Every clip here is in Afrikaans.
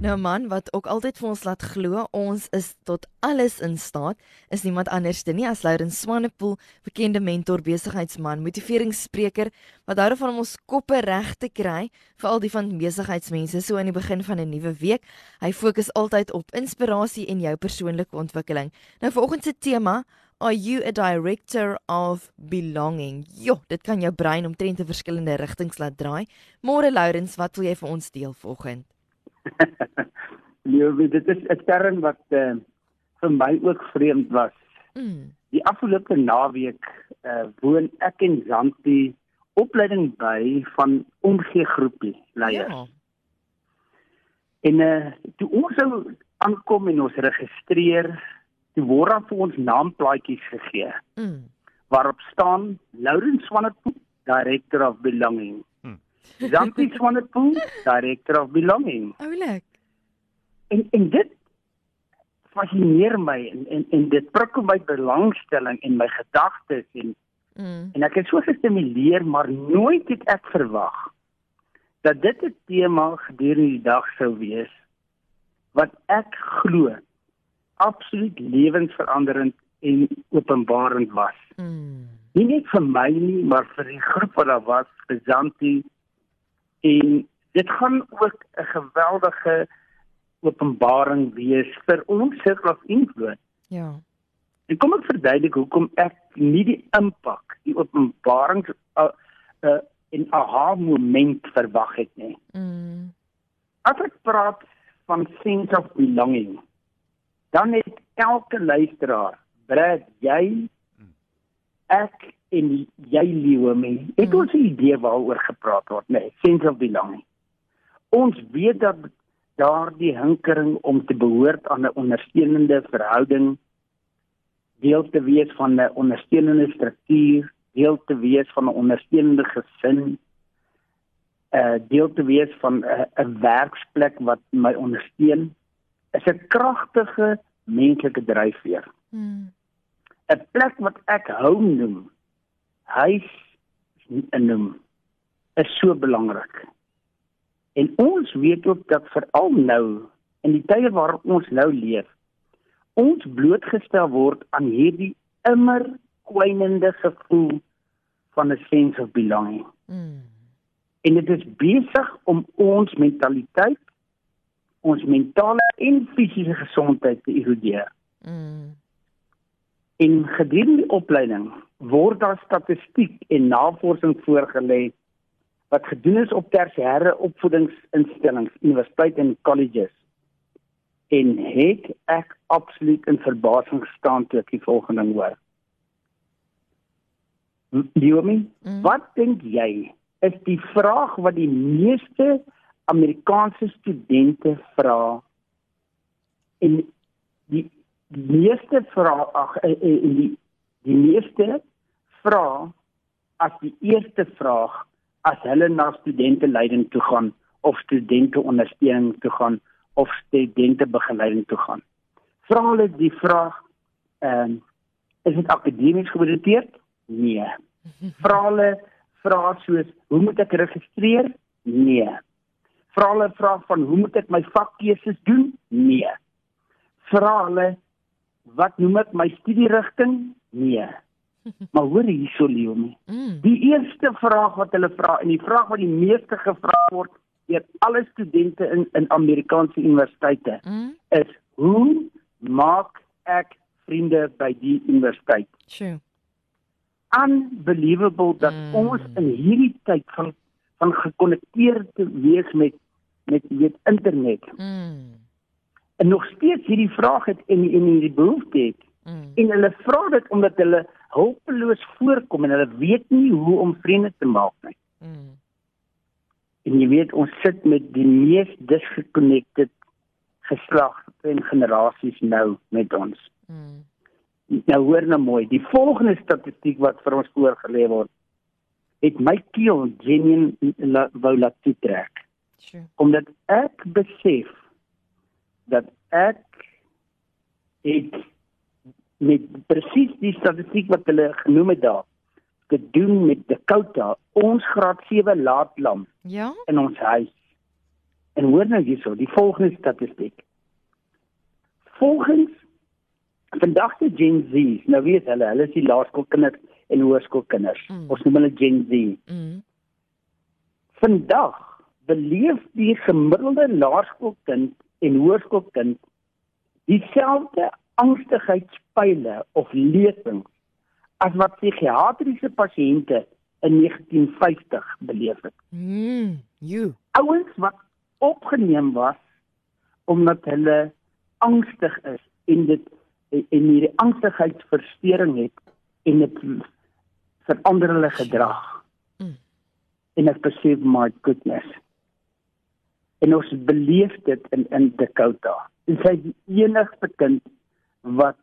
Nou man wat ook altyd vir ons laat glo ons is tot alles in staat is niemand anders nie as Lourens Swanepoel, bekende mentor, besigheidsman, motiveringsspreker wat hou van om ons koppe reg te kry vir al die van besigheidsmense so aan die begin van 'n nuwe week. Hy fokus altyd op inspirasie en jou persoonlike ontwikkeling. Nou vanoggend se tema Are you a director of belonging? Jo, dit kan jou brein omtrent in verskillende rigtings laat draai. Môre Lourens, wat wil jy vir ons deel vanoggend? nee, dit is 'n term wat uh, vir my ook vreemd was. Mm. Die afgelope naweek uh, woon ek en Zanti opleiding by van omgee groepie leiers. Ja. En uh, toe ons sou aankom en ons registreer, toe word daar vir ons naamplaatjies gegee. Mm. Waarop staan Laurens Swanepoel, Director of Belonging. Zanti Swanepoel, Director of Belonging. Oulik. En en dit fascineer my en en en dit prikkel my belangstelling en my gedagtes en mm. en ek het so gestimuleer maar nooit het ek verwag dat dit 'n tema gedurende die dag sou wees wat ek glo absoluut lewensveranderend en openbarend was. Mm. Nie net vir my nie, maar vir die groep wat daar was, vir Zanti en dit gaan ook 'n geweldige openbaring wees vir ons sirkel of invloed. Ja. En kom ek verduidelik hoekom ek nie die impak, die openbaring uh, uh in 'n aha moment verwag het nie. Mm. As ek praat van sense of belonging, dan het elke luisteraar, Brad, jy ek en jy lewe my. Het ons 'n idee waaroor gepraat word? Nee, sense of belonging. Ons weet dat daardie hinkering om te behoort aan 'n ondersteunende verhouding deel te wees van 'n ondersteunende struktuur, deel te wees van 'n ondersteunende gesin, uh, deel te wees van 'n 'n werksplek wat my ondersteun, is 'n kragtige menslike dryfveer. Hmm. 'n Plek wat ek home noem huis noem is so belangrik. En ons weet ook dat veral nou in die tye waar ons nou leef, ons blootgestel word aan hierdie immer kwynende gevoel van 'n sense of belonging. Mm. En dit is besig om ons mentaliteit, ons mentale en fisiese gesondheid te erodeer. Mm. In gedurende opleiding word daar statistiek en navorsing voorgelê wat gedoen is op tersiêre opvoedingsinstellings, universiteite en colleges. En het ek absoluut in verbasing gestaan toe ek die volgende hoor. Diomi, mm. wat dink jy is die vraag wat die meeste Amerikaanse studente vra en die die meeste vrae ag eh, eh, die die meeste vra as die eerste vraag as hulle na studente leiding toe gaan of studente ondersteuning toe gaan of studente begeleiding toe gaan. Vra hulle die vraag ehm um, is dit akademies gemotiveerd? Nee. Vra hulle vra soos hoe moet ek registreer? Nee. Vra hulle vra van hoe moet ek my vakkeuses doen? Nee. Vra hulle wat noem ek my studierigting? Nee. Maar hoor hierso Leonie. Mm. Die eerste vraag wat hulle vra en die vraag wat die meeste gevra word deur alle studente in in Amerikaanse universiteite mm. is hoe maak ek vriende by die universiteit? Sure. Unbelievable dat mm. ons in hierdie tyd van van gekonnekteerd wees met met weet internet. Mm. En nog steeds hierdie vraag het en en hierdie behoefte het. Mm. En hulle vra dit omdat hulle hulpeloos voorkom en hulle weet nie hoe om vriende te maak nie. Mm. En jy weet ons sit met die mees disconnected geslag en generasies nou met ons. Mm. Nou hoor nou mooi, die volgende statistiek wat vir ons voorgelê word, het my keel genuen wou laat trek. Sure. Omdat ek besef dat ek het met presies die statistiek wat hulle genoem het daar gedoen met Dakota, ons graad 7 laatlam. Ja. In ons huis. En hoor nou hierso, die volgende statistiek. Volgens vandag se Gen Z, nou weet hulle, hulle is die laerskoolkinders en hoërskoolkinders. Mm. Ons noem hulle Gen Z. Mm. Vandag beleef die gemiddelde laerskoolkind en hoërskoolkind dieselfde angstigheidspyle of lesings as wat psigiatriese pasiënte in 1950 beleef het. Mm, you. Ouens wat opgeneem was omdat hulle angstig is en dit en hierdie angstigheidsversteuring het en dit verander hulle gedrag. Mm. En ek besef my goodness. En ons beleef dit in in Dakota. En sy die enigste kind wat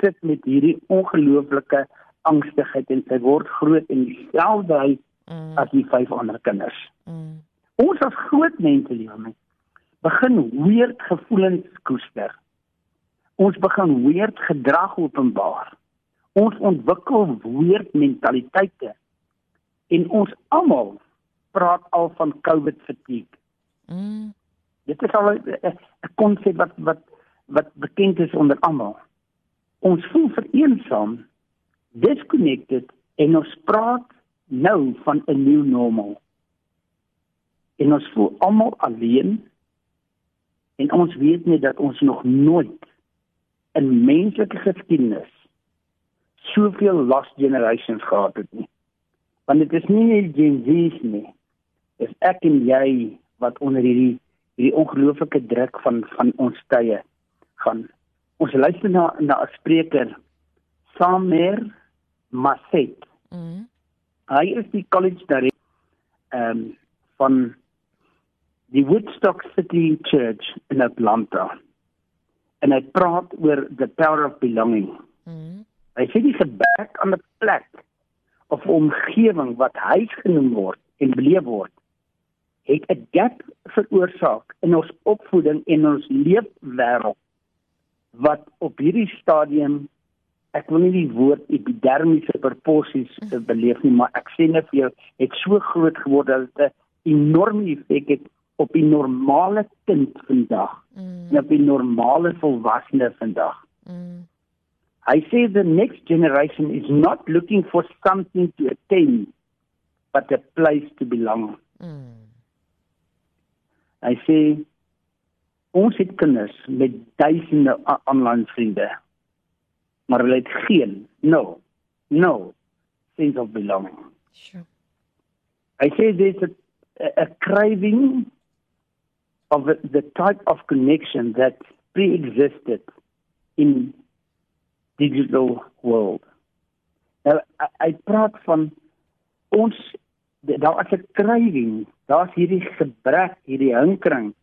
sit met hierdie ongelooflike angstigheid en sy word groot in dieselfde huis mm. as die vyf ander kinders. Mm. Ons as groot mense lewe begin weird gevoelens koester. Ons begin weird gedrag openbaar. Ons ontwikkel weird mentaliteite en ons almal praat al van COVID fatigue. Mm. Dit is al 'n konsep wat wat wat bekend is onder almal. Ons voel vereensaam disconnected en ons praat nou van 'n nuwe normal. En ons voel almal alleen en ons weet net dat ons nog nooit in menslike geskiedenis soveel lost generations gehad het nie. Want dit is nie net Gen Z's nie. Dis ek en jy wat onder hierdie hierdie ongelooflike druk van van ons tye gaan. Ons luister na na 'n spreker Samer Maset. Mm. Hy is die college director ehm um, van die Woodstock City Church in Atlanta. En hy praat oor the power of belonging. Mm. Hy sê die gebrek aan 'n plek of omgewing wat huis genoem word en beleef word het 'n gap veroorsaak in ons opvoeding en ons leefwêreld wat op hierdie stadium ek wil nie die woord epidermiese proporsies beleef nie, maar ek sê net vir jou, het so groot geword dat dit 'n enorme effek het op die normale kind vandag. Mm. En op die normale volwassene vandag. Mm. I say the next generation is not looking for something to attain but a place to belong. Mm. I say ons het kinders met duisende aanlyn vriende maar hulle het geen no no sense of belonging. Sure. I say there's a, a craving of the, the type of connection that pre-existed in digital world. Nou I praat van ons daar is 'n craving, daar's hierdie gebrek, hierdie hinkering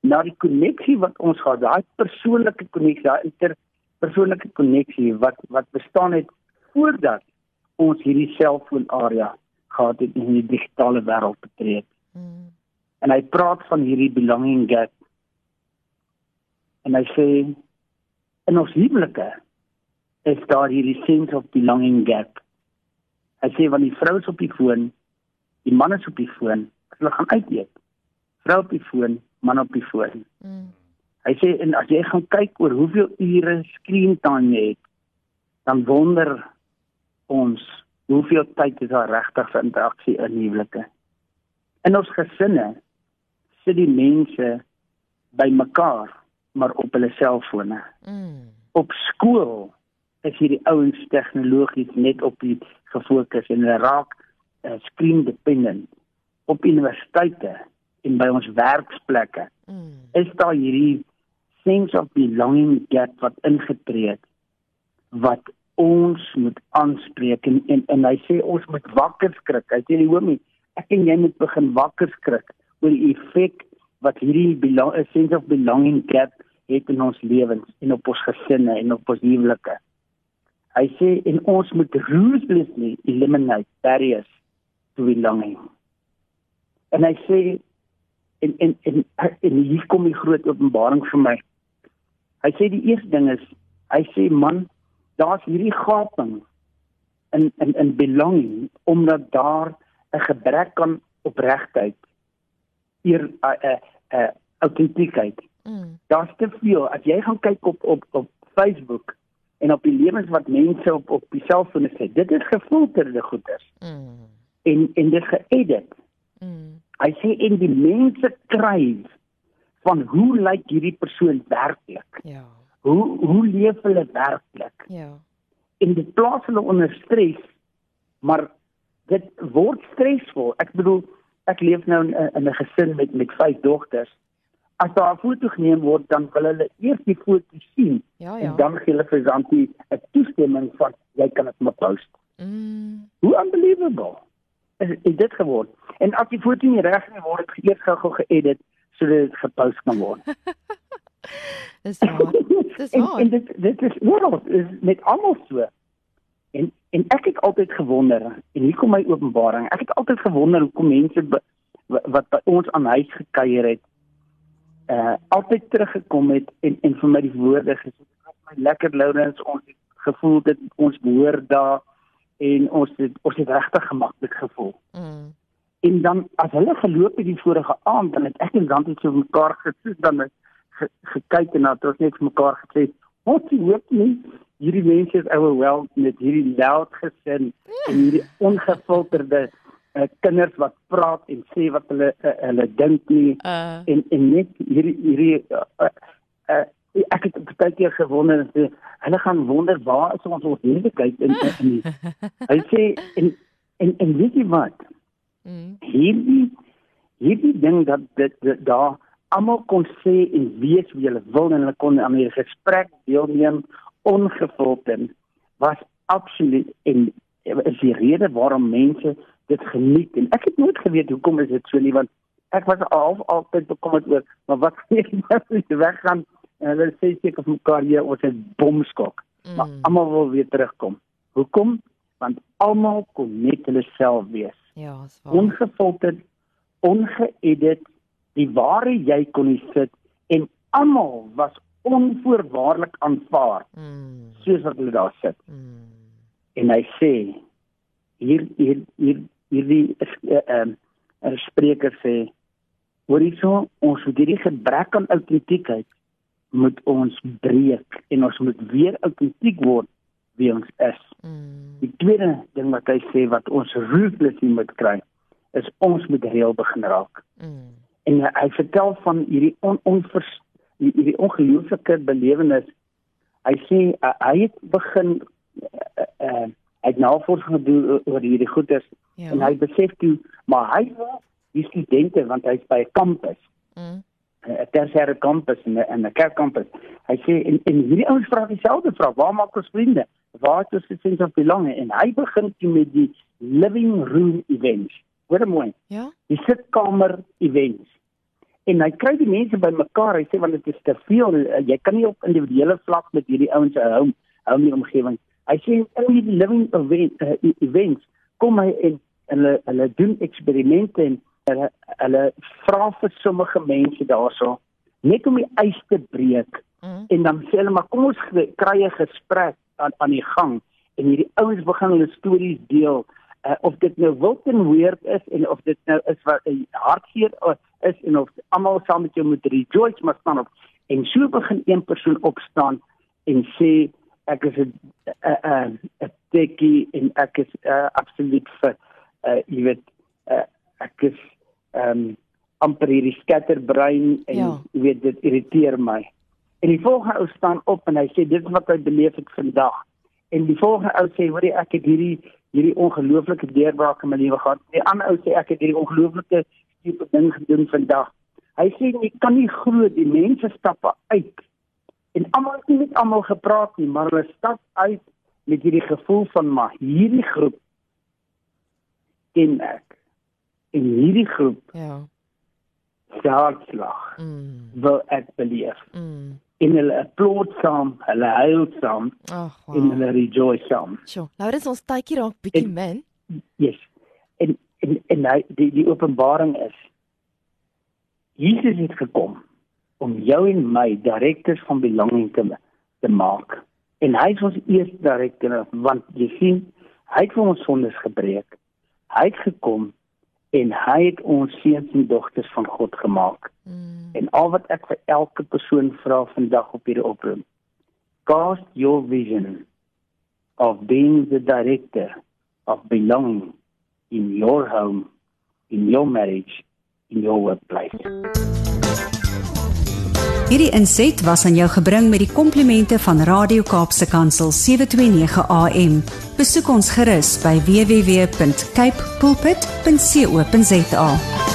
na die koneksie wat ons gehad, daai persoonlike koneksie, daai inter persoonlike koneksie wat wat bestaan het voordat ons hierdie selfoon area gehad het in die digitale wêreld betree. Mm. En hy praat van hierdie belonging gap. En hy sê in ons huwelike is daar hierdie sense of belonging gap. Hy sê wanneer die vrou is op die foon, die man is op die foon, hulle gaan uit eet. Vrou op die foon, man op die foon. Mm. Hy sê en as jy gaan kyk oor hoeveel ure screen time jy het, dan wonder ons hoeveel tyd is daar regtig vir interaksie in huwelike. In ons gesinne sit die mense bymekaar maar op hulle selfone. Mm. Op skool is hierdie ouens tegnologies net op die gefokus en hulle raak uh, screen dependent. Op universiteite en by ons werksplekke mm. is daar hierdie sense of belonging gap wat ingetree het wat ons moet aanspreek en, en en hy sê ons moet wakker skrik. Hy sê homie, ek en jy moet begin wakker skrik oor die effek wat hierdie belong sense of belonging gap het in ons lewens en op ons gesinne en op ons huwelike. Hy sê en ons moet ruthlessly eliminate barriers to belonging. En hy sê en en en, en hier kom die groot openbaring vir my. Hy sê die eerste ding is Hy sê man, daar's hierdie gaping in in in belonging omdat daar 'n gebrek aan opregtheid eer 'n uh, 'n uh, uh, autentiekheid. Mm. Daar's te veel. As jy gaan kyk op op op Facebook en op die lewens wat mense op op die selfone sê, dit is gefilterde goeders. Mm. En en dit geëdit. Mm. Hy sê en die mense kry van hoe lyk hierdie persoon werklik? Ja. Hoe hoe leef hulle werklik? Ja. En dit plaas hulle onder stres, maar dit word stresvol. Ek bedoel, ek leef nou in, in 'n gesin met met vyf dogters as daar 'n foto geneem word, dan wil hulle eers die foto sien. Ja, ja. En dan gee hulle vir Zanti 'n toestemming van jy kan dit maar post. Mm. Hoe unbelievable. Is, is dit geword? En as die foto nie reg nie word, dit eers gou-gou geëdit sodat dit gepost kan word. dis waar. Dis waar. en, en dit dit is word is met almal so. En en ek het altyd gewonder en hier kom my openbaring. Ek het altyd gewonder hoekom mense be, wat by ons aan huis gekuier het uh altyd teruggekom het en en vir my die woorde gesê was my lekker Lourens ons het gevoel dit ons behoort daar en ons het ons het regtig gemaklik gevoel. Mm. En dan as hulle geloop het die vorige aand dan het ek en dan het so mekaar gesit dan het ge, gekyk en dan het ons net vir mekaar gesê wat jy weet nie hierdie mense is overwhelmed met hierdie loud gesin en hierdie ongefilterde uh, kinders wat praat en sê wat hulle uh, hulle dink nie uh. en en net hierdie hierdie uh, uh, uh, ek het baie keer gewonder uh, hulle gaan wonder waar is ons ons lewenheid in in hy sê en en en weet jy wat? Mm. hierdie hierdie ding dat dit daar almal kon sê en weet wie hulle wil en hulle kon aan die gesprek deelneem ongefilterd was absoluut en is die rede waarom mense dit geniet. En ek het nooit geweet hoekom is dit so nie want ek was al altyd bekommerd oor maar wat gebeur as jy weggaan en hulle sê seker vir mekaar hier ons het bomskok mm. maar almal wil weer terugkom hoekom want almal kon net hulle self wees ja is waar ongefilterd ongeëdit die ware jy kon sit en almal was onvoorwaardelik aanvaar mm. soos wat hulle daar sit mm. en hy sê hier hier hier hierdie ehm uh, uh, spreker sê hoor hierso ons moet hierdie gebrek aan autentiekheid moet ons breek en ons moet weer autentiek word wie ons is. Mm. Die tweede ding wat hy sê wat ons ruthless moet kry is ons moet heel begin raak. Mm. En hy, hy vertel van hierdie on, onvers hierdie ongelooflike belewenis. Hy sê uh, hy het begin uh, uh, hy het navorsing gedoen oor hierdie goeders ja. en hy besef toe maar hy die studente want hy's by 'n kampus. Mm. 'n tersiêre kampus en 'n 'n kerkkampus. Hy sê en en hierdie ouens vra dieselfde vraag, waar maak ons vriende? Waar is die sense of belonging? En hy begin met die living room events. Hoor mooi. Ja. Die sitkamer events. En hy kry die mense bymekaar. Hy sê want dit is te veel. Jy kan nie op individuele vlak met hierdie ouens hou hou in die omgewing Hy sê in die living event, uh, events kom hy en hulle hulle doen eksperimente en hulle hulle vra vir sommige mense daarso net om die ys te breek. Mm. en dan sê hulle maar kom ons kry 'n gesprek aan aan die gang. En hierdie ouens begin hulle stories deel uh, of dit nou Wilton Weird is en of dit nou is wat 'n uh, hartseer uh, is en of almal saam met jou moet rejoice maar staan op. En so begin een persoon opstaan en sê ek is 'n 'n 'n tekkie en ek is uh, absoluut vir uh, jy weet uh, ek is um amper hierdie skatterbrein en ja. jy weet dit irriteer my. En die volgende ou staan op en hy sê dit is wat hy beleef het vandag. En die volgende ou sê hoor jy ek het hierdie hierdie ongelooflike deurbraak in my lewe gehad. Die ander ou sê ek het hierdie ongelooflike tipe ding gedoen vandag. Hy sê jy kan nie glo die mense stap uit En almal het nie met almal gepraat nie, maar hulle stap uit met hierdie gevoel van maar hierdie groep ken ek. En hierdie groep ja. Hartslag. Mm. Wil ek beleef. Mm. En hulle applaud saam, hulle huil saam. Ag, wow. en hulle rejoice saam. So, nou is ons tydjie raak bietjie min. Yes. En en en nou die die openbaring is Jesus het gekom om jou en my direkteurs van belanging te te maak. En hy was eers direkteur want jy sien, hy het vir ons sondes gebreek. Hy het gekom en hy het ons seuns en dogters van God gemaak. Mm. En al wat ek vir elke persoon vra vandag op hierdie oproep. Cast your vision of being the director of belonging in your home, in your marriage, in your workplace. Hierdie inset was aan jou gebring met die komplimente van Radio Kaapse Kansel 729 AM. Besoek ons gerus by www.cape pulpit.co.za.